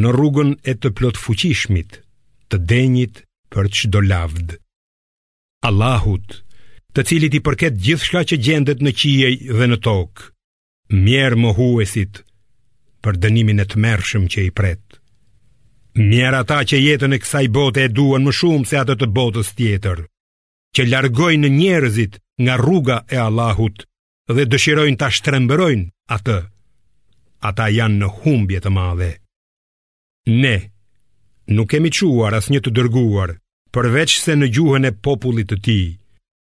në rrugën e të plotfuqishmit, të denjit për çdo lavd, Allahut, të cilit i përket gjithçka që gjendet në qiej dhe në tokë, mjerë mohuesit për dënimin e tmerrshëm që i pret. Mjerë ata që jetën e kësaj bote e duan më shumë se atë të botës tjetër, që largojnë njerëzit nga rruga e Allahut dhe dëshirojnë ta shtrembërojnë atë. Ata janë në humbje të madhe. Ne nuk kemi çuar asnjë të dërguar përveçse në gjuhën e popullit të tij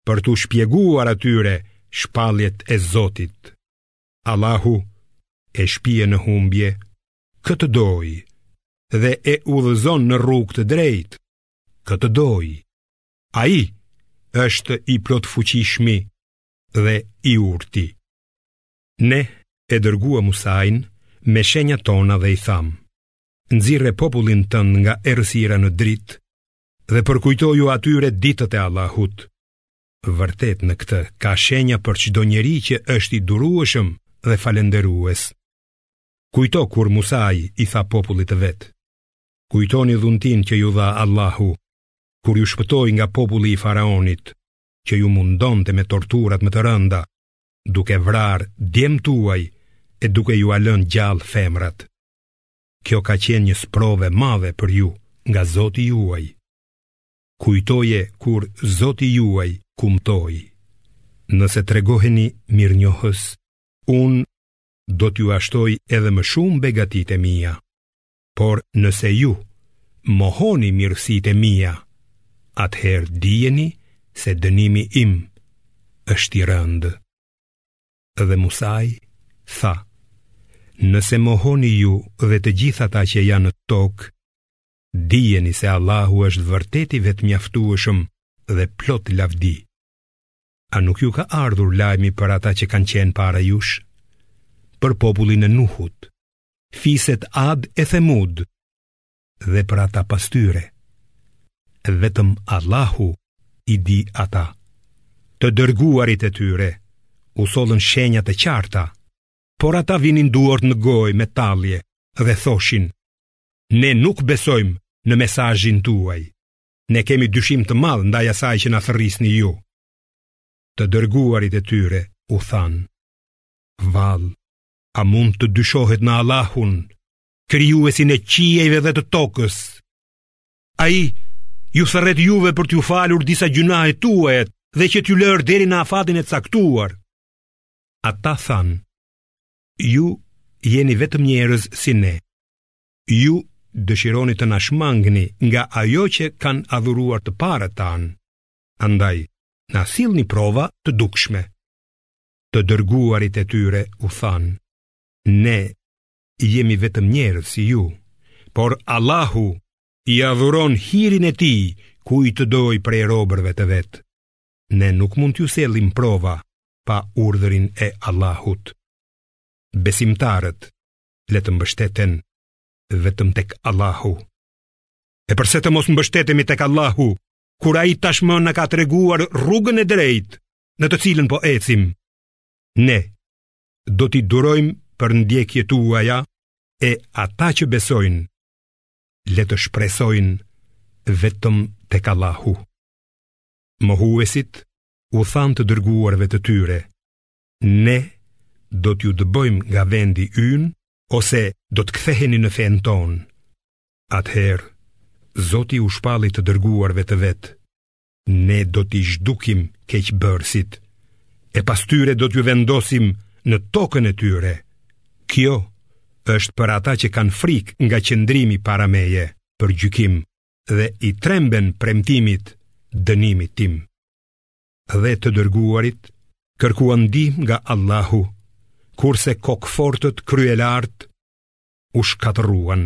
për t'u shpjeguar atyre shpalljet e Zotit. Allahu e shpie në humbje kë të dojë dhe e udhëzon në rrugë të drejtë kë të dojë. Ai është i plotfuqishmi dhe i urti. Ne e dërguam Musain me shenjat tona dhe i thamë, nxirre popullin tënd nga errësira në dritë dhe përkujtoju atyre ditët e Allahut. Vërtet në këtë ka shenja për çdo njeri që është i durueshëm dhe falënderues. Kujto kur Musai i tha popullit të vet, kujtoni dhuntinë që ju dha Allahu, kur ju shpëtoi nga populli i faraonit, që ju mundonte me torturat më të rënda, duke vrarë djemtë tuaj e duke jua lënë gjallë femrat. Kjo ka qenë një sprovë e madhe për ju nga Zoti juaj. Kujtoje kur Zoti juaj kumtoi. Nëse tregoheni mirënjohës, unë do t'jua shtoj edhe më shumë begatitë e mia. Por nëse ju mohoni mirësitë e mia, atëherë dijeni se dënimi im është i rëndë. Dhe Musai tha: Nëse mohoni ju dhe të gjithë ata që janë në tokë, dijeni se Allahu është vërtet i vetëmjaftueshëm dhe plot lavdi. A nuk ju ka ardhur lajmi për ata që kanë qenë para jush? Për popullin e Nuhut, fiset Ad e Themud dhe për ata pas tyre. Vetëm Allahu i di ata. Të dërguarit e tyre u sollën shenja të qarta, por ata vinin duart në gojë me tallje dhe thoshin: Ne nuk besojmë në mesazhin tuaj. Ne kemi dyshim të madh ndaj asaj që na thërrisni ju. Të dërguarit e tyre u thanë: Vallë, a mund të dyshohet në Allahun, krijuesin e qiejve dhe të tokës? Ai ju thërret juve për t'ju falur disa gjynahe tuajat dhe që t'ju lërë deri në afatin e caktuar. Ata thanë: Ju jeni vetëm njerëz si ne. Ju dëshironi të na shmangni nga ajo që kanë adhuruar të parët tanë. Andaj, na sillni prova të dukshme. Të dërguarit e tyre u thanë: Ne jemi vetëm njerëz si ju, por Allahu ia dhuron hirin e tij kujt të dojë prej robërve të vet. Ne nuk mund t'ju sjellim prova pa urdhrin e Allahut. Besimtarët le të mbështeten vetëm tek Allahu. E përse të mos mbështetemi tek Allahu, kur ai tashmë na ka treguar rrugën e drejtë në të cilën po ecim? Ne do t'i durojmë përndjekjet tuaja e ata që besojnë, le të shpresojnë vetëm tek Allahu. Mohuesit u thanë të dërguarve të tyre, ne do t'ju dëbojmë nga vendi ynë ose do të ktheheni në fenë tonë. Atëherë, Zoti u shpalli të dërguarve të vet, ne do t'i zhdukim keqbërësit, e pas tyre do t'ju vendosim në tokën e tyre. Kjo është për ata që kanë frikë nga qëndrimi para meje për gjykim dhe i tremben premtimit dënimit, tim. dhe të dërguarit kërkuan ndihmë nga Allahu, kurse kokëfortët kryelartë u shkatërruan.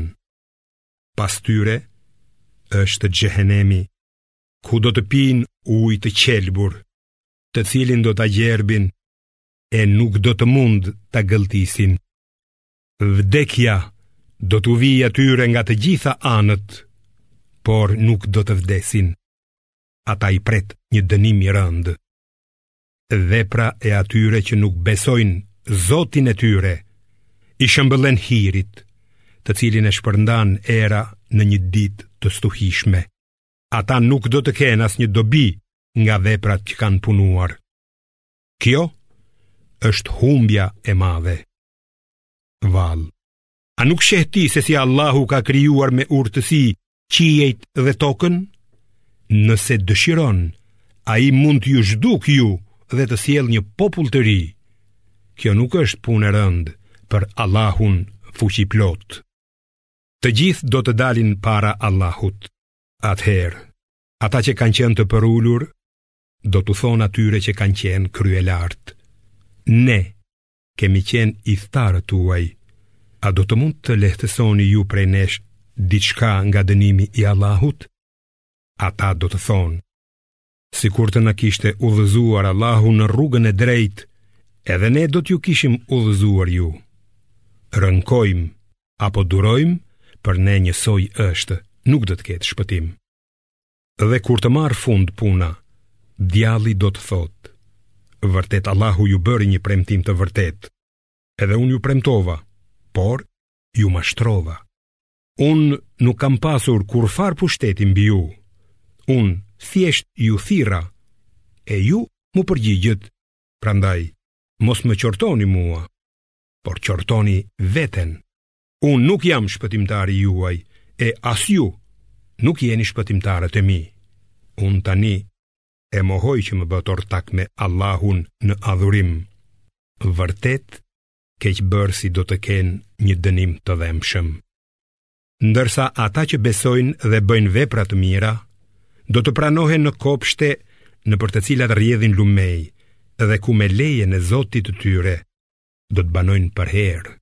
Pas tyre është xhehenemi, ku do të pinë ujë të qelbur, të cilin do ta gjerbin e nuk do të mund ta gëlltisin. Vdekja do t'u vijë atyre nga të gjitha anët, por nuk do të vdesin. ata i pret një dënim i rëndë. Vepra e atyre që nuk besojnë Zotin e tyre i shëmbëllen hirit, të cilin e shpërndan era në një ditë të stuhishme. Ata nuk do të kenë asnjë dobi nga veprat që kanë punuar. Kjo është humbja e madhe. Vallë. A nuk sheh ti se si Allahu ka krijuar me urtësi qiejt dhe tokën? Nëse dëshiron, ai mund t'ju zhdukë ju dhe të sjellë një popull të ri. Kjo nuk është punë e rëndë për Allahun fuqiplotë. Të gjithë do të dalin para Allahut. Atëherë, ata që kanë qenë të përulur do t'u thonë atyre që kanë qenë kryelartë. Ne kemi qenë ithtarët tuaj. A do të mund të lehtësoni ju prej nesh diçka nga dënimi i Allahut? Ata do të thonë, sikur të na kishte udhëzuar Allahu në rrugën e drejtë, edhe ne do t'ju kishim udhëzuar ju. Rënkojmë, apo durojmë, për ne njësoj është, nuk do të ketë shpëtim. Dhe kur të marrë fund puna, djalli do të thotë, vërtet Allahu ju bëri një premtim të vërtetë, edhe unë ju premtova, por ju mashtrova. Unë nuk kam pasur kurrfarë pushteti mbi ju, unë thjesht ju thirra, e ju m'u përgjigjët, prandaj, mos më qortoni mua, por qortoni veten. Unë nuk jam shpëtimtari juaj e as ju nuk jeni shpëtimtarët e mi. Unë tani e mohoj që më bëtë ortak me Allahun në adhurim. Vërtet, keqbërësit do të kenë një dënim të dhembshëm. Ndërsa ata që besojnë dhe bëjnë vepra të mira, do të pranohen në kopshte nëpër të cilat rrjedhin lumenj dhe ku me lejen e Zotit të tyre do të banojnë përherë.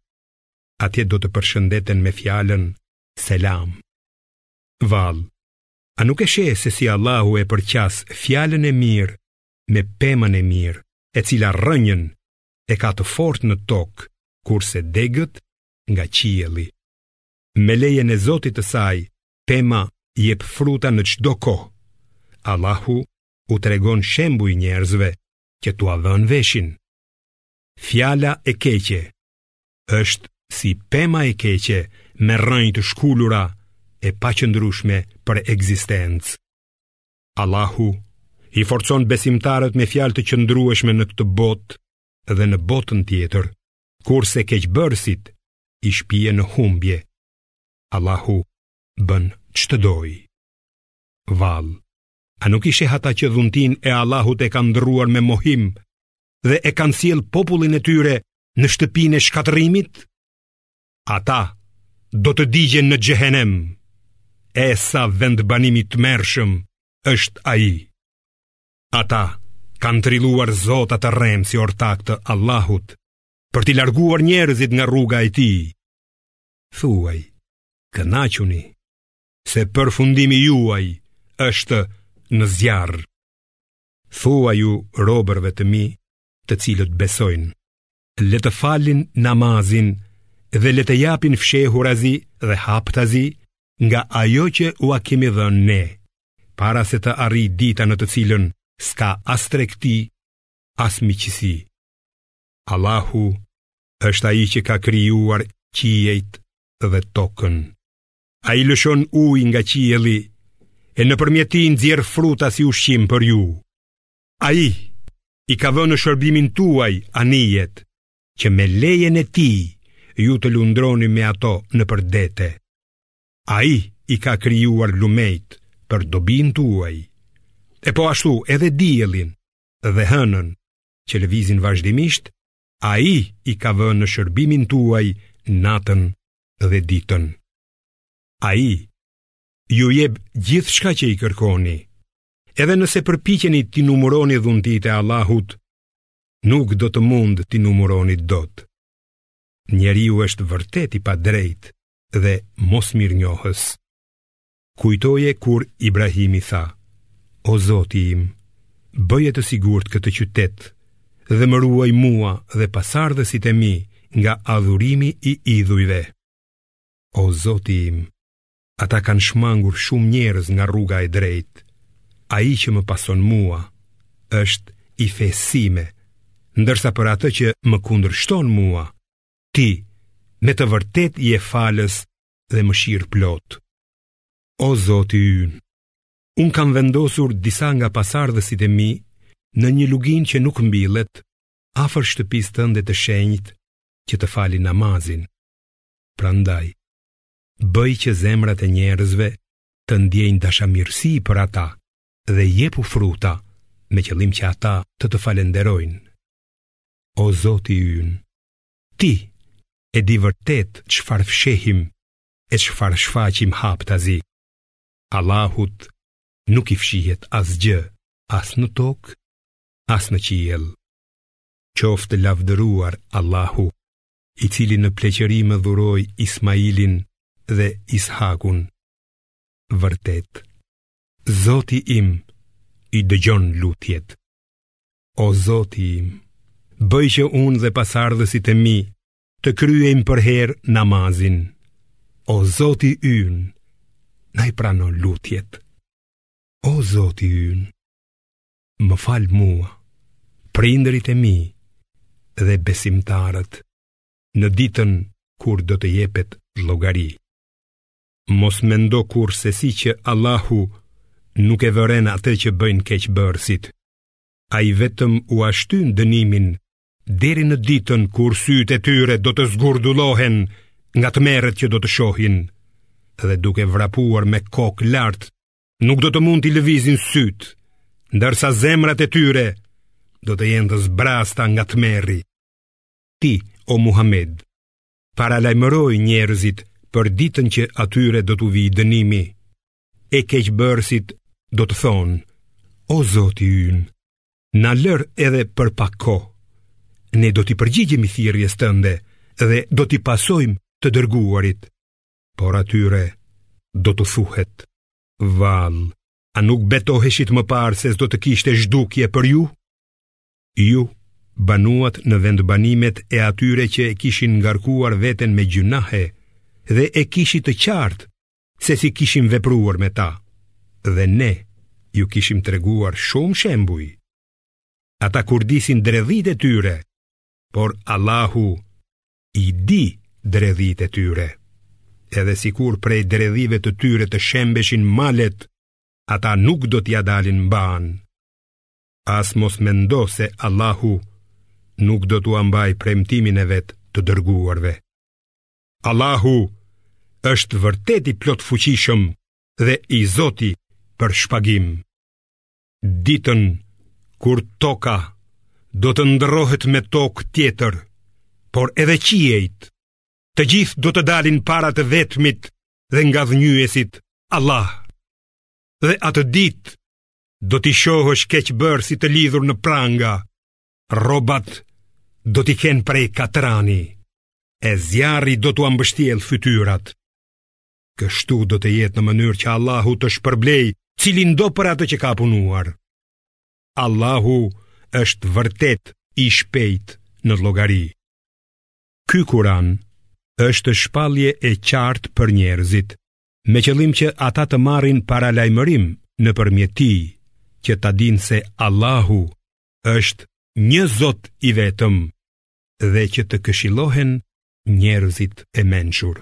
atje do të përshëndeten me fjalën selam. Vallë, a nuk e sheh se si Allahu e përqas fjalën e mirë me pemën e mirë, e cila rrënjën e ka të fortë në tokë, kurse degët nga qielli. Me lejen e Zotit të saj, pema jep fruta në çdo kohë. Allahu u tregon shembuj njerëzve që t'ua vënë veshin. Fjala e keqe është si pema e keqe me rrënjë të shkulura e paqëndrueshme për ekzistencë. Allahu i forcon besimtarët me fjalë të qëndrueshme në këtë botë dhe në botën tjetër, kurse keqbërësit i shpie në humbje. Allahu bën ç'të dojë. Vallë, a nuk i sheh ata që dhuntinë e Allahut e kanë ndërruar me mohim, dhe e kanë sjellë popullin e tyre në shtëpinë e shkatërrimit? Ata do të digjen në xhehenem. E sa vendbanim i tmerrshëm është ai. Ata kanë trilluar zota të rremë si ortakë të Allahut për t'i larguar njerëzit nga rruga e tij. Thuaj, kënaquni se përfundimi juaj është në zjarr. Thuaju robërve të mi të cilët besojnë, le të falin namazin dhe le të japin fshehurazi dhe haptazi nga ajo që ua kemi dhënë ne, para se të arrijë dita në të cilën s'ka as tregti, as miqësi. Allahu është ai që ka krijuar qiejt dhe tokën. Ai lëshon ujë nga qielli E nëpërmjet tij nxjerr fruta si ushqim për ju Ai i ka vënë në shërbimin tuaj anijet Që me lejen e tij Ju të lundroni me ato nëpër dete Ai i ka krijuar lumenjtë Për dobinë tuaj E po ashtu edhe diellin Dhe hënën Që lëvizin vazhdimisht Ai i ka vënë në shërbimin tuaj natën dhe ditën. Ai ju jep gjithçka që i kërkoni, edhe nëse përpiqeni t'i numëroni dhuntitë e Allahut, nuk do të mund t'i numëroni dot. Njeriu është vërtet i padrejtë dhe mosmirënjohës. Kujtoje kur Ibrahimi tha, O Zoti im, bëje të sigurt këtë qytet dhe më ruaj mua dhe pasardhësit e mi nga adhurimi i idhujve. O Zoti im, ata kanë shmangur shumë njerëz nga rruga e drejtë. Ai që më pason mua është i fesë sime, ndërsa për atë që më kundërshton mua, ti me të vërtetë je falës dhe mëshirëplotë. O Zoti ynë, unë kam vendosur disa nga pasardhësit e mi në një luginë që nuk mbillet, afër shtëpisë tënde të shenjtë që të falin namazin. Prandaj, bëj që zemrat e njerëzve të ndiejnë dashamirësi për ata dhe jepu fruta me qëllim që ata të të falënderojnë. O Zoti ynë, Ti e di vërtet çfarë fshehim e çfarë shfaqim haptazi. Allahut nuk i fshihet asgjë, as në tokë, as në qiell. Qoftë lavdëruar Allahu, i cili në pleqëri më dhuroi Ismailin dhe Ishakun. Vërtet, Zoti im i dëgjon lutjet. O Zoti im, bëj që unë dhe pasardhësit e mi të kryejmë përherë namazin. O Zoti ynë, na i prano lutjet. O Zoti ynë, më fal mua, prindërit e mi dhe besimtarët në ditën kur do të jepet llogari. Mos mendo kurrsesi që Allahu nuk e vëren atë që bëjnë keqbërësit. ai vetëm ua shtyn dënimin deri në ditën kur sytë e tyre do të zgurdullohen nga tmerret që do të shohin dhe duke vrapuar me kokën lart nuk do të mund t'i lëvizin sytë, ndërsa zemrat e tyre do të jenë të zbrazta nga tmerri. Ti, o Muhammed, paralajmëroji njerëzit për ditën që atyre do t'u vijë dënimi, e keqbërësit do të thonë, o Zoti ynë, na lër edhe për pak kohë, ne do t'i përgjigjemi thirrjes tënde dhe do t'i pasojmë të dërguarit, por atyre do t'u thuhet, vallë, a nuk betoheshit më parë se s'do të kishte zhdukje për ju? Ju, banuat në vendbanimet e atyre që e kishin ngarkuar veten me gjynahe dhe e kishit të qartë se si kishim vepruar me ta, dhe ne ju kishim treguar shumë shembuj. Ata kurdisin dredhitë e tyre, por Allahu i di dredhitë e tyre. Edhe sikur prej dredhive të tyre të shembeshin malet, ata nuk do t'ia dalin mbanë. As mos mendo se Allahu nuk do t'ua mbajë premtimin e vet të dërguarve. Allahu është vërtet i plotfuqishëm dhe i zoti për shpagim. Ditën kur toka do të ndërrohet me tokë tjetër, por edhe qiejt, të gjithë do të dalin para të vetmit dhe ngadhënjyesit Allah. Dhe atë ditë do t'i shohësh keqbërësit të lidhur në pranga, Rrobat do t'i kenë prej katrani, e zjarri do t'ua mbështjellë fytyrat. Kështu do të jetë në mënyrë që Allahu ta shpërblejë cilindo për atë që ka punuar. Allahu është vërtet i shpejt në llogari. Ky kuran është shpallje e qartë për njerëzit, me qëllim që ata të marrin paralajmërim nëpërmjet tij, që ta dinë se Allahu është një Zot i vetëm dhe që të këshillohen njerëzit e mençur.